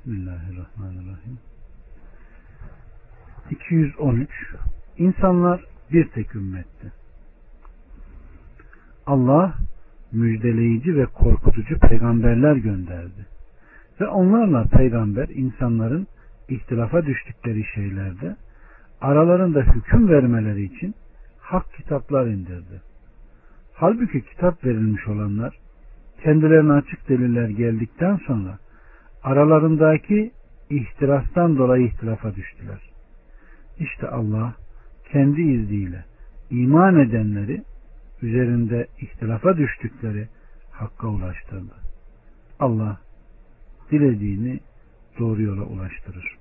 Bismillahirrahmanirrahim. 213 İnsanlar bir tek ümmetti. Allah müjdeleyici ve korkutucu peygamberler gönderdi. Ve onlarla peygamber insanların ihtilafa düştükleri şeylerde aralarında hüküm vermeleri için hak kitaplar indirdi. Halbuki kitap verilmiş olanlar kendilerine açık deliller geldikten sonra aralarındaki ihtirastan dolayı ihtilafa düştüler. İşte Allah kendi izniyle iman edenleri üzerinde ihtilafa düştükleri hakka ulaştırdı. Allah dilediğini doğru yola ulaştırır.